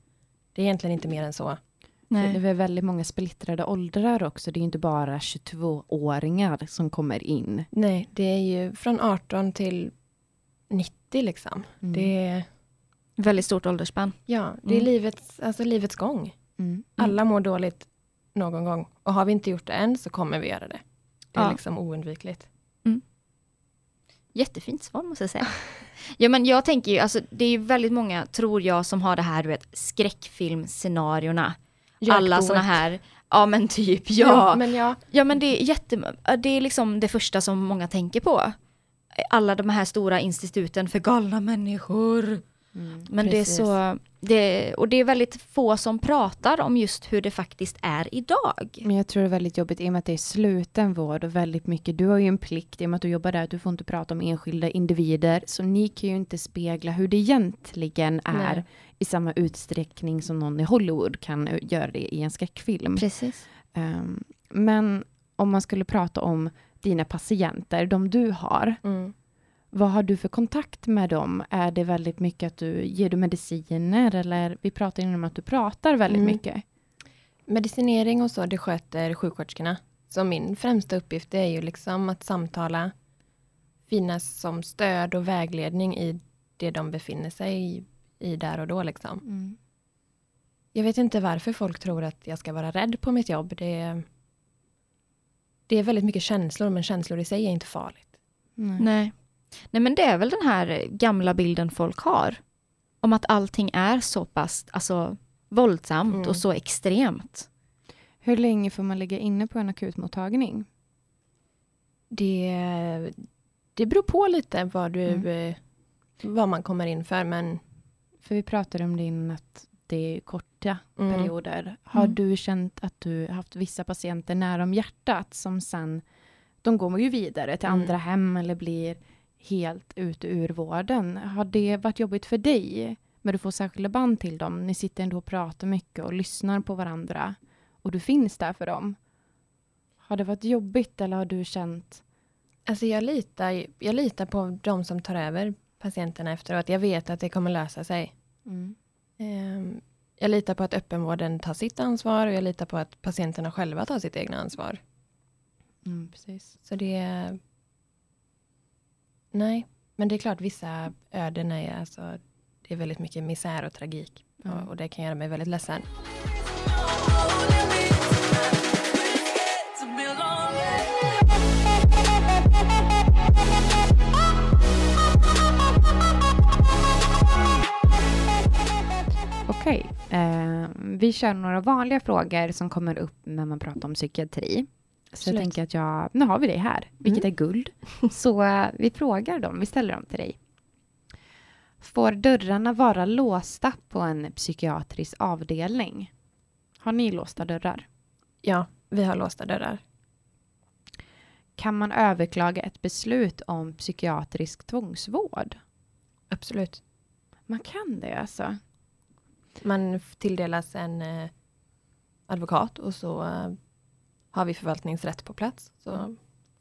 Det är egentligen inte mer än så. Det Nej. är väl väldigt många splittrade åldrar också. Det är inte bara 22-åringar som kommer in. Nej, det är ju från 18 till 90 liksom. Mm. Det är, Väldigt stort åldersspann. ja, det är Mm. livets, alltså livets gång. Mm. Alla mår dåligt någon gång. Och har vi inte gjort det än så kommer vi göra det. Det är Ja. liksom oundvikligt. Jättefint svar måste jag säga. ja men jag tänker ju, alltså det är väldigt många, tror jag, som har det här du vet skräckfilmscenarierna. Alla såna här, ja men typ ja. men ja. Ja men det är jätte, det är liksom det första som många tänker på. Alla de här stora instituten för galna människor. Mm. Men Precis. det är så, det, och det är väldigt få som pratar om just hur det faktiskt är idag. Men jag tror det är väldigt jobbigt i och med att det är sluten vård och väldigt mycket, du har ju en plikt i och med att du jobbar där, du får inte prata om enskilda individer, så ni kan ju inte spegla hur det egentligen är Nej. i samma utsträckning som någon i Hollywood kan göra det i en skräckfilm. Precis. Ehm, men om man skulle prata om dina patienter, de du har, Mm. Vad har du för kontakt med dem? Är det väldigt mycket att du ger du mediciner eller vi pratar ju om att du pratar väldigt Mm. mycket. Medicinering och så, det sköter sjuksköterskorna. Så min främsta uppgift är ju liksom att samtala, finnas som stöd och vägledning i det de befinner sig i, i där och då liksom. Mm. Jag vet inte varför folk tror att jag ska vara rädd på mitt jobb. Det är, det är väldigt mycket känslor, men känslor i sig är inte farligt. Nej. Nej. Nej men det är väl den här gamla bilden folk har. Om att allting är så pass alltså, våldsamt Mm. och så extremt. Hur länge får man ligga inne på en akutmottagning? Det, det beror på lite vad, du, Mm. eh, vad man kommer in för, men För vi pratade om det innan att det är korta Mm. perioder. Har Mm. du känt att du haft vissa patienter nära om hjärtat som sen, de går ju vidare till Mm. andra hem eller blir helt ute ur vården. Har det varit jobbigt för dig? Men du får särskilda band till dem. Ni sitter ändå och pratar mycket och lyssnar på varandra. Och du finns där för dem. Har det varit jobbigt eller har du känt Alltså jag litar, jag litar på de som tar över patienterna efteråt. Jag vet att det kommer lösa sig. mm. Ehm, Jag litar på att öppenvården tar sitt ansvar och jag litar på att patienterna själva tar sitt egna ansvar. Mm, precis. Så det... Nej, men det är klart vissa öden är alltså, det är väldigt mycket misär och tragik. Ja. Och, och det kan göra mig väldigt ledsen. Okej, eh, vi kör några vanliga frågor som kommer upp när man pratar om psykiatri. Så Absolut. jag tänker att jag, nu har vi det här, vilket är guld. Så eh, vi frågar dem, vi ställer dem till dig. Får dörrarna vara låsta på en psykiatrisk avdelning? Har ni låsta dörrar? Ja, vi har låsta dörrar. Kan man överklaga ett beslut om psykiatrisk tvångsvård? Absolut. Man kan det alltså? Man tilldelas en eh, advokat och så eh, har vi förvaltningsrätt på plats. Så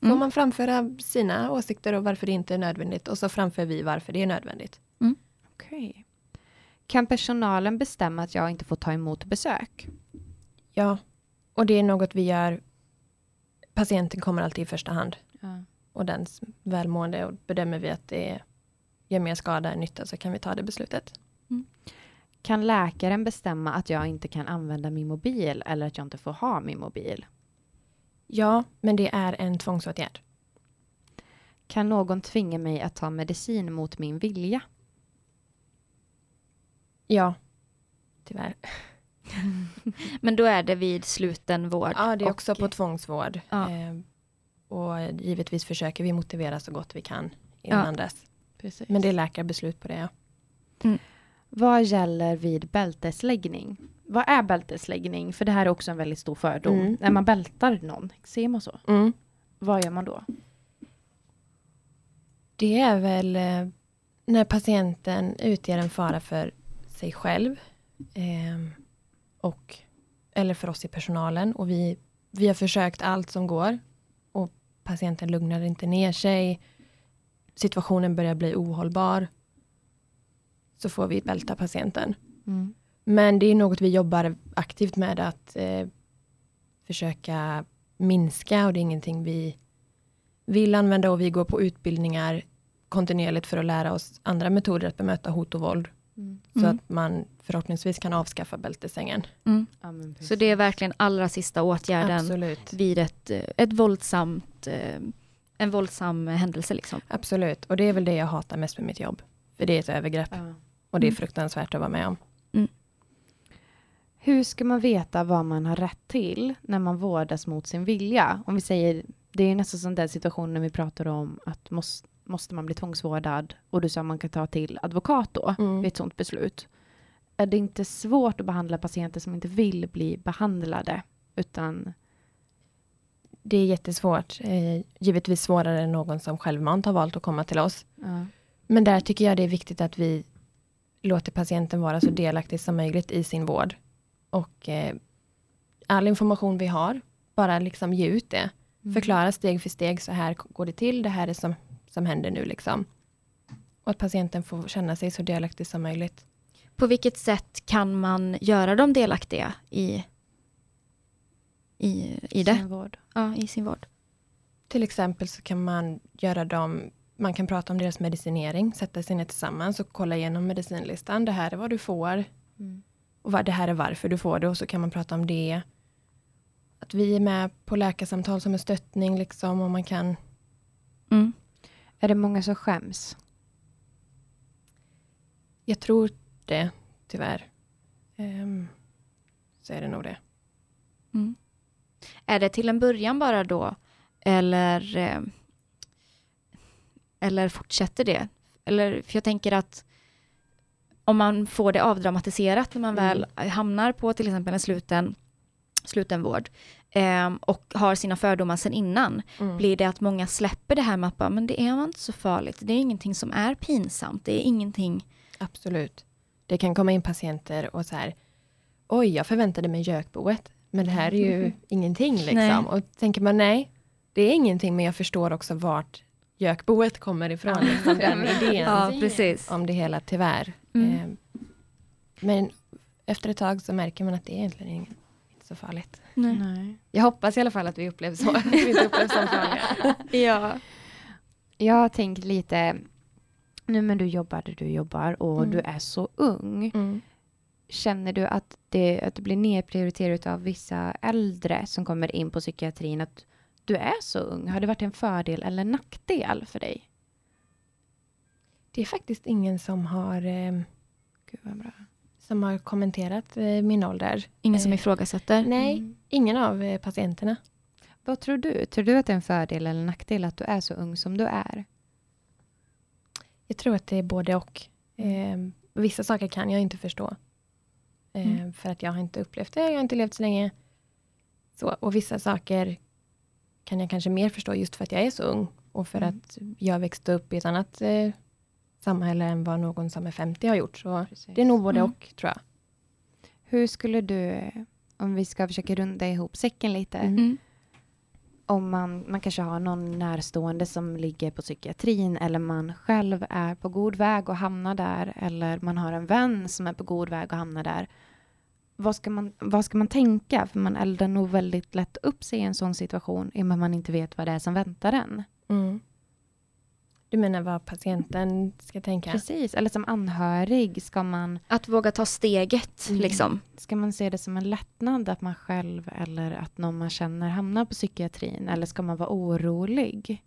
får Mm. man framföra sina åsikter och varför det inte är nödvändigt och så framför vi varför det är nödvändigt. Okej. Kan personalen bestämma att jag inte får ta emot besök? Ja, och det är något vi gör. Patienten kommer alltid i första hand Ja. och dens välmående och bedömer vi att det gör mer skada än nytta så kan vi ta det beslutet. Kan läkaren bestämma att jag inte kan använda min mobil eller att jag inte får ha min mobil? Ja, men det är en tvångsåtgärd. Kan någon tvinga mig att ta medicin mot min vilja? Ja, tyvärr. Men då är det vid sluten vård. Ja, det är och- också på tvångsvård. Ja. Eh, och givetvis försöker vi motivera så gott vi kan innan dess. Precis. Men det är läkarbeslut på det, ja. Vad gäller vid bältesläggning? Vad är bältesläggning? För det här är också en väldigt stor fördom. Mm. När man bältar någon, ser man så? Vad gör man då? Det är väl... eh, när patienten utgör en fara för sig själv eh, och, eller för oss i personalen och vi, vi har försökt allt som går och patienten lugnar inte ner sig. Situationen börjar bli ohållbar. Så får vi bälta patienten. Mm. Men det är något vi jobbar aktivt med att eh, försöka minska och det är ingenting vi vill använda och vi går på utbildningar kontinuerligt för att lära oss andra metoder att bemöta hot och våld. Mm. Så Mm. att man förhoppningsvis kan avskaffa bältesängen. Mm. Ja, Så det är verkligen allra sista åtgärden Absolut. vid ett, eh, ett våldsamt, eh, en våldsam händelse. Liksom. Absolut. Och det är väl det jag hatar mest med mitt jobb. För det är ett övergrepp. Ja. Och det är Mm. fruktansvärt att vara med om. Hur ska man veta vad man har rätt till när man vårdas mot sin vilja? Om vi säger, det är nästan som den situationen vi pratar om att måste, måste man bli tvångsvårdad och du sa att man kan ta till advokat då Mm. vid ett sådant beslut. Är det inte svårt att behandla patienter som inte vill bli behandlade utan Det är jättesvårt. Eh, givetvis svårare än någon som självmant har valt att komma till oss. ja. Men där tycker jag det är viktigt att vi låter patienten vara så delaktig som möjligt i sin vård. Och eh, all information vi har, bara liksom ge ut det. Mm. Förklara steg för steg, så här går det till, det här är som, som händer nu liksom. Och att patienten får känna sig så delaktig som möjligt. På vilket sätt kan man göra dem delaktiga i, i, i det? Sin vård. Ja, i sin vård. Till exempel så kan man göra dem, man kan prata om deras medicinering, sätta sig ner tillsammans och kolla igenom medicinlistan. Det här är vad du får Mm. och vad, det här är varför du får det och så kan man prata om det. Att vi är med på läkarsamtal som en stöttning liksom och man kan, Mm. Är det många som skäms? jag tror det tyvärr. Ehm, så är det nog det. Mm. Är det till en början bara då? Eller, eh, eller fortsätter det? Eller, för jag tänker att om man får det avdramatiserat när man Mm. väl hamnar på till exempel en sluten, slutenvård eh, och har sina fördomar sedan innan, Mm. blir det att många släpper det här med att bara, men det är inte så farligt. Det är ingenting som är pinsamt. Det är ingenting... Absolut. Det kan komma in patienter och så här, oj, jag förväntade mig gökboet, men det här är ju ingenting liksom. Nej. Och tänker man, nej, det är ingenting, men jag förstår också vart gökboet kommer ifrån, liksom, den idén Ja, precis. om det hela tyvärr. Mm. Eh, men efter ett tag så märker man att det är egentligen ingen- inte så farligt. Nej. Nej. Jag hoppas i alla fall att vi upplevs så. att vi inte upplevs som farliga. Ja. Jag har tänkt lite, nu men du jobbar där du jobbar och Mm. du är så ung. Mm. Känner du att det, att det blir nedprioriterat av vissa äldre som kommer in på psykiatrin att du är så ung? Har det varit en fördel eller nackdel för dig? Det är faktiskt ingen som har, eh, Gud vad bra. som har kommenterat eh, min ålder. Ingen som Eh, ifrågasätter? Nej, Mm. ingen av eh, patienterna. Vad tror du? Tror du att det är en fördel eller nackdel att du är så ung som du är? Jag tror att det är både och. Eh, vissa saker kan jag inte förstå. Eh, Mm. För att jag har inte upplevt det, jag har inte levt så länge. Så, och vissa saker kan jag kanske mer förstå just för att jag är så ung. Och för Mm. att jag växte upp i ett annat eh, samhälle än vad någon som är 50 har gjort. Så Precis. det är nog både Mm. och tror jag. Hur skulle du, om vi ska försöka runda ihop säcken lite, Mm. Mm. om man, man kanske har någon närstående som ligger på psykiatrin eller man själv är på god väg att hamna där eller man har en vän som är på god väg att hamna där. Vad ska man, vad ska man tänka? För man eldar nog väldigt lätt upp sig i en sån situation i och med att man inte vet vad det är som väntar en. Mm. Du menar vad patienten ska tänka? Precis, eller som anhörig ska man, Att våga ta steget, Mm. liksom. ska man se det som en lättnad att man själv eller att någon man känner hamnar på psykiatrin eller ska man vara orolig?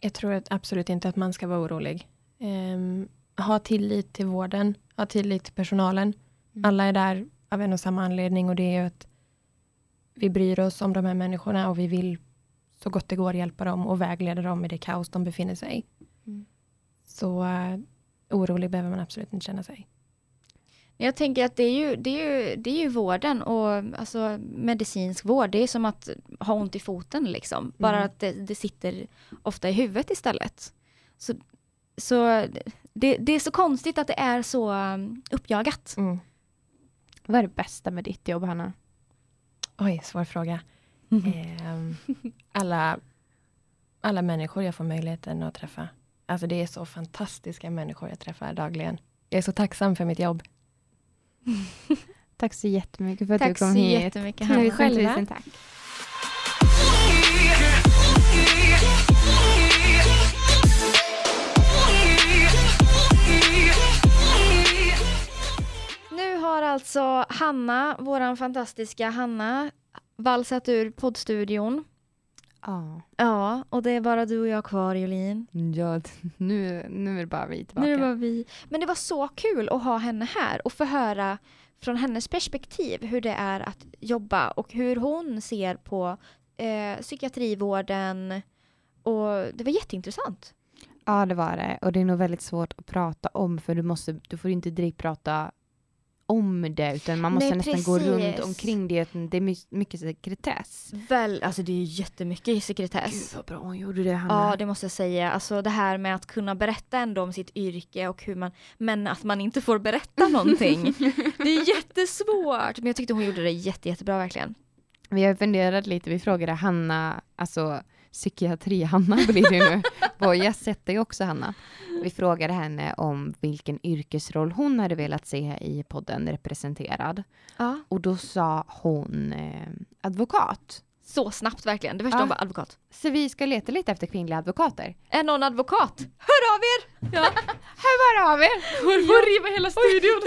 Jag tror att absolut inte att man ska vara orolig. Ehm, ha tillit till vården, ha tillit till personalen. Mm. Alla är där av en och samma anledning och det är att vi bryr oss om de här människorna och vi vill så gott det går hjälpa dem och vägleda dem i det kaos de befinner sig i. Mm. Så uh, orolig behöver man absolut inte känna sig. Jag tänker att det är ju, det är ju, det är ju vården och alltså medicinsk vård. Det är som att ha ont i foten liksom. Bara Mm. att det, det sitter ofta i huvudet istället. Så så det, det är så konstigt att det är så um, uppjagat. Mm. Vad är det bästa med ditt jobb Hanna? Oj, svår fråga. Ehm, alla, alla människor jag får möjligheten att träffa. Alltså det är så fantastiska människor jag träffar dagligen. Jag är så tacksam för mitt jobb. Tack så jättemycket för att Tack du kom så hit. jättemycket Hanna. Tusen, själva. tusen tack. Har alltså Hanna, våran fantastiska Hanna, valsat ur poddstudion. Ja, Ja, och det är bara du och jag kvar Jolin. ja nu, nu är det bara vi tillbaka. Nu var vi. Men det var så kul att ha henne här och få höra från hennes perspektiv hur det är att jobba och hur hon ser på eh, psykiatrivården. Och det var jätteintressant. Ja, det var det. Och det är nog väldigt svårt att prata om för du, måste, du får inte direkt prata om det utan man måste Nej, nästan gå runt precis. omkring det. Det är my- mycket sekretess. Väl, alltså det är ju jättemycket sekretess. vad bra hon gjorde det Hanna. Ja, det måste jag säga. Alltså det här med att kunna berätta ändå om sitt yrke och hur man, men att man inte får berätta någonting. det är jättesvårt. Men jag tyckte hon gjorde det jätte, jättebra verkligen. Vi har funderat lite, vi frågade Hanna, alltså psykiatri-Hanna blir det nu. Gäst heter ju också Hanna. Vi frågade henne om vilken yrkesroll hon hade velat se i podden representerad. Ja. Och då sa hon eh, advokat. Så snabbt verkligen. Det första Ja. hon bara advokat. Så vi ska leta lite efter kvinnliga advokater. Är någon advokat? Hör av er! Ja. Här var vi! Hon får riva hela studion.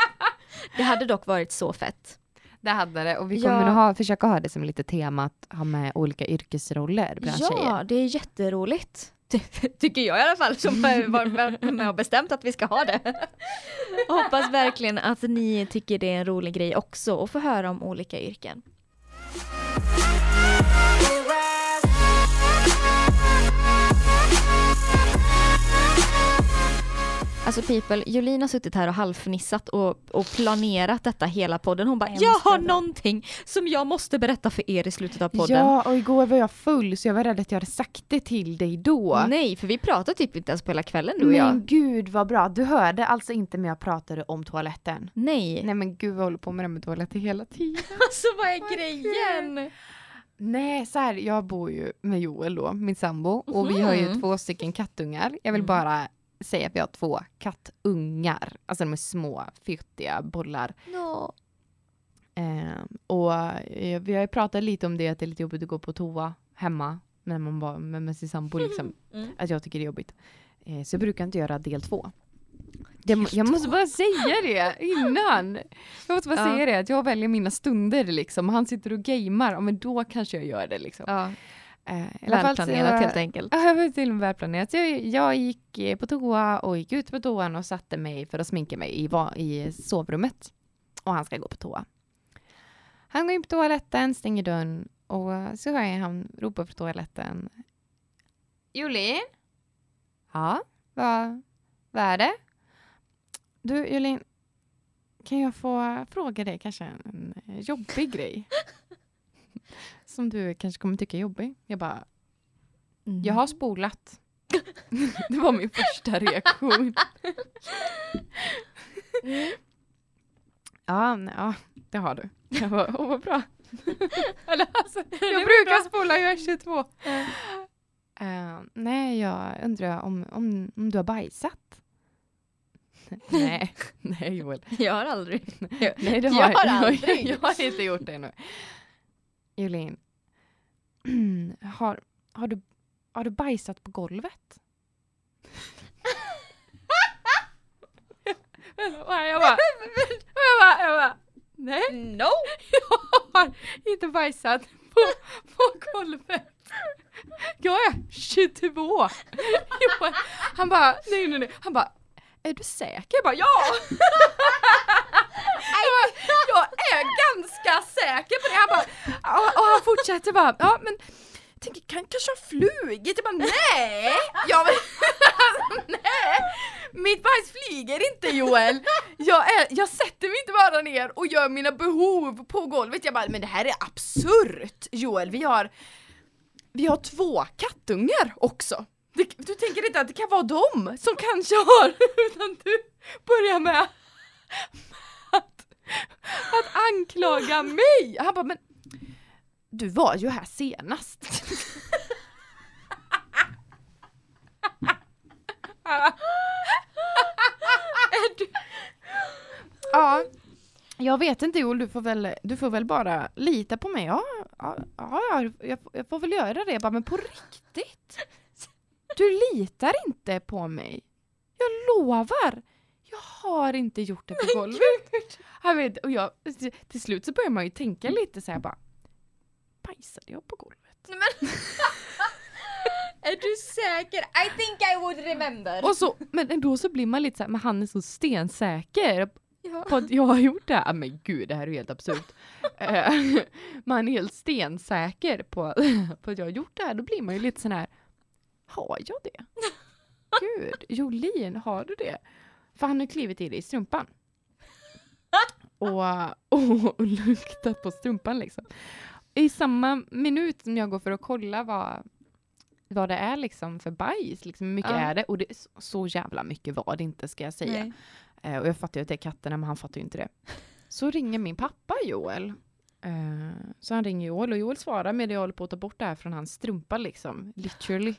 det hade dock varit så fett. Det hade det och vi Ja. kommer att ha, försöka ha det som lite tema att ha med olika yrkesroller bland ja, tjejer. det är jätteroligt. Ty- Tycker jag i alla fall som har varit med och bestämt att vi ska ha det. Hoppas verkligen att ni tycker det är en rolig grej också och få höra om olika yrken. Alltså people, Jolin har suttit här och halvfnissat och, och planerat detta hela podden. Hon bara, Jag jag har berätta." någonting som jag måste berätta för er i slutet av podden. Ja, och igår var jag full så jag var rädd att jag hade sagt det till dig då. Nej, för vi pratar typ inte ens på hela kvällen du och jag. Men gud vad bra. Du hörde alltså inte när jag pratade om toaletten. Nej. Nej men gud jag håller på med det med toaletter hela tiden. Alltså vad är grejen? Nej så här, jag bor ju med Joel då, min sambo. Och vi har ju Mhm. två stycken kattungar. Jag vill Mm. bara säga att vi har två kattungar. Alltså de är små, fjuttiga bollar. No. Eh, och eh, vi har ju pratat lite om det, att det är lite jobbigt att gå på toa hemma. När man bara med, med sin sambo liksom. Mm. Att jag tycker det är jobbigt. Eh, så jag brukar inte göra del två. Det, jag måste bara säga det innan. Jag måste bara Ja. säga det, att jag väljer mina stunder liksom. Han sitter och gamer, ja, men då kanske jag gör det liksom. Ja, Eh, så- välplanerat helt enkelt. Ja, var till och med välplanerat. Jag, jag gick eh, på toa och gick ut på toan och satte mig för att sminka mig i, i sovrummet. Och han ska gå på toa. Han går in på toaletten, stänger dörren och så hör jag han ropa på toaletten. Jolin? Ja, vad, vad är det? Du Jolin, kan jag få fråga dig kanske en jobbig grej? Som du kanske kommer tycka är jobbig. Jag bara, Mm. jag har spolat. det var min första reaktion. ja, nej, ja, det har du. Jag bara, åh vad bra. Eller, alltså, jag brukar spola, jag är 22. Eh, nej, jag undrar om, om, om du har bajsat? nej, nej Joel. Jag har aldrig. Nej, det Jag har har aldrig. jag har inte gjort det ännu. Jolin, har, har, du, har du bajsat på golvet? jag bara, jag bara, jag bara, nej, No! jag har inte bajsat på, på golvet. Jag är 22. Joel, han bara, nej nej nej, han bara, är du säker? Jag bara, ja! jag, bara, jag är ganska säker på det. Han bara, och, och han fortsätter bara, ja men tänker kan kanske ha flugit. Jag bara, nej! Jag bara, nej! Mitt bajs flyger inte Joel! Jag, är, jag sätter mig inte bara ner och gör mina behov på golvet. Jag bara, men det här är absurt Joel. Vi har, vi har två kattungar också. Du, du tänker inte att det kan vara dem som kanske har, utan du börjar med att, att anklaga mig. Han bara, men du var ju här senast. Ja, jag vet inte Joel, du får väl, du får väl bara lita på mig. Ja, ja, ja jag, jag får väl göra det. Jag bara, men på riktigt? Du litar inte på mig? Jag lovar! Jag har inte gjort det på golvet. Jag vet, och jag, till slut så börjar man ju tänka lite så här bara, bajsade jag på golvet? Är du säker? I think I would remember. Och så, men ändå så blir man lite så här, men han är så stensäker Ja. på att jag har gjort det här. Ah, Men gud, det här är ju helt absurt. Eh, man är helt stensäker på, på att jag har gjort det här. Då blir man ju lite sån här, har jag det? Gud, Jolin, har du det? För han har klivit i det i strumpan. Och, och, och luktat på strumpan liksom. I samma minut som jag går för att kolla vad, vad det är liksom för bajs, liksom, hur mycket Ja. är det? Och det är så, så jävla mycket var det inte ska jag säga. Eh, och jag fattar ju att det är katterna, men han fattar ju inte det. Så ringer min pappa Joel. Eh, så han ringer Joel och Joel svarar med jag håller på att ta bort det här från hans strumpa liksom. Literally.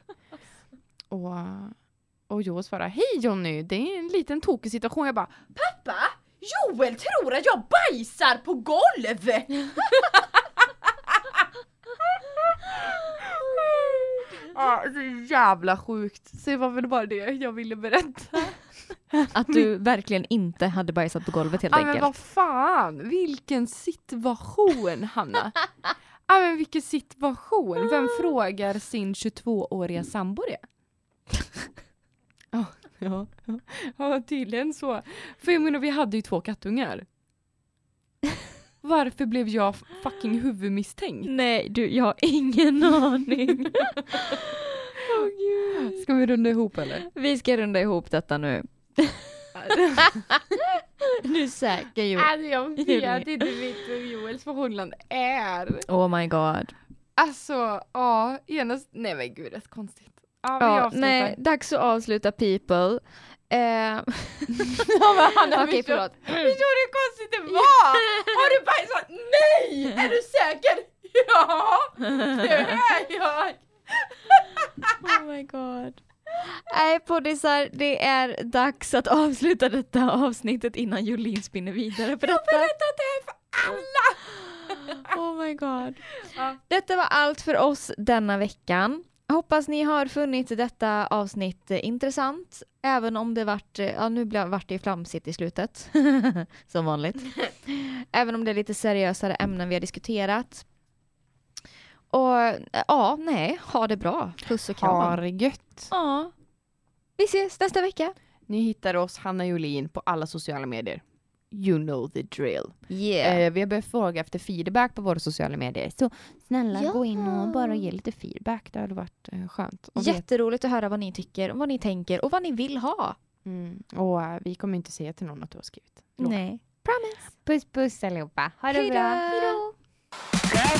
och, och Joel svarar, hej Jonny, det är en liten tokig situation. Jag bara, pappa! Joel tror att jag bajsar på golv! Ja, så jävla sjukt. Så det var väl bara det jag ville berätta. Att du verkligen inte hade bajsat på golvet helt Ja men enkelt. vad fan, vilken situation Hanna! Ja men vilken situation, vem frågar sin 22-åriga sambo det? Ja, ja, ja. ja tydligen så. För jag menar vi hade ju två kattungar. Varför blev jag fucking huvudmisstänkt? Nej du, jag har ingen aning. Ska vi runda ihop eller? Vi ska runda ihop detta nu. Är säker ju. Alltså jag vet inte vilket Joels förhållande är. Oh my god. Alltså, ja, genast, nej men gud det är så konstigt. Ja, Ja, nej, dags att avsluta people. Eh, ja, men Hanna, Okej, förstår- förlåt. Förstår du hur konstigt det var? Har du bajsat? Nej! Är du säker? Ja, det är jag! oh my god. Nej poddisar, det är dags att avsluta detta avsnittet innan Jolin spinner vidare på detta. Berätta det här för alla! Oh my god. Ja. Detta var allt för oss denna veckan. Hoppas ni har funnit detta avsnitt eh, intressant. Även om det vart, eh, ja nu vart det flamsigt i slutet. Som vanligt. Även om det är lite seriösare ämnen vi har diskuterat. Och eh, ja, nej, ha det bra. Puss och kram. Ha det gött! Ja. Vi ses nästa vecka. Ni hittar oss, Hanna Jolin, på alla sociala medier you know the drill. Yeah. Eh, vi har börjat fråga efter feedback på våra sociala medier. Så snälla ja. gå in och bara ge lite feedback. Det hade varit eh, skönt. Och Jätteroligt vet. att höra vad ni tycker, vad ni tänker och vad ni vill ha. Mm. Och eh, vi kommer inte säga till någon att du har skrivit. Låt. Nej. Promise. Puss puss allihopa. Ha det Hejdå. bra. Hejdå. Girl